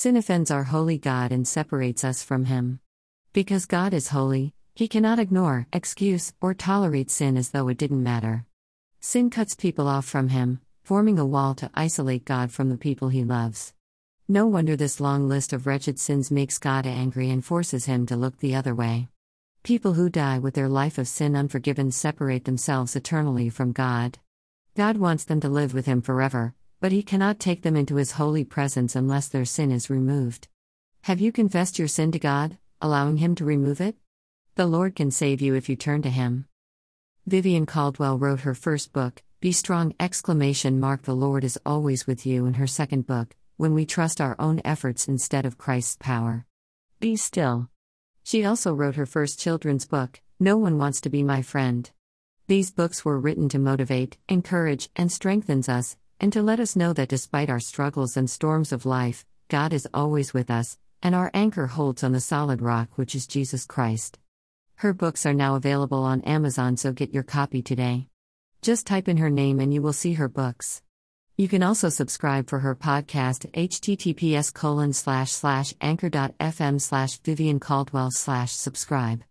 Sin offends our holy God and separates us from Him. Because God is holy, He cannot ignore, excuse, or tolerate sin as though it didn't matter. Sin cuts people off from Him, forming a wall to isolate God from the people He loves. No wonder this long list of wretched sins makes God angry and forces Him to look the other way. People who die with their life of sin unforgiven separate themselves eternally from God. God wants them to live with Him forever, but He cannot take them into His holy presence unless their sin is removed. Have you confessed your sin to God, allowing Him to remove it? The Lord can save you if you turn to Him. Vivienne Caldwell wrote her first book, Be Strong! exclamation mark The Lord is always with you in her second book, When we trust our own efforts instead of Christ's power. Be still. She also wrote her first children's book, No One Wants to Be My Friend. These books were written to motivate, encourage, and strengthens us, and to let us know that despite our struggles and storms of life, God is always with us, and our anchor holds on the solid rock which is Jesus Christ. Her books are now available on Amazon, so get your copy today. Just type in her name and you will see her books. You can also subscribe for her podcast https colon slash slash anchor.fm slash Vivienne Caldwell slash subscribe.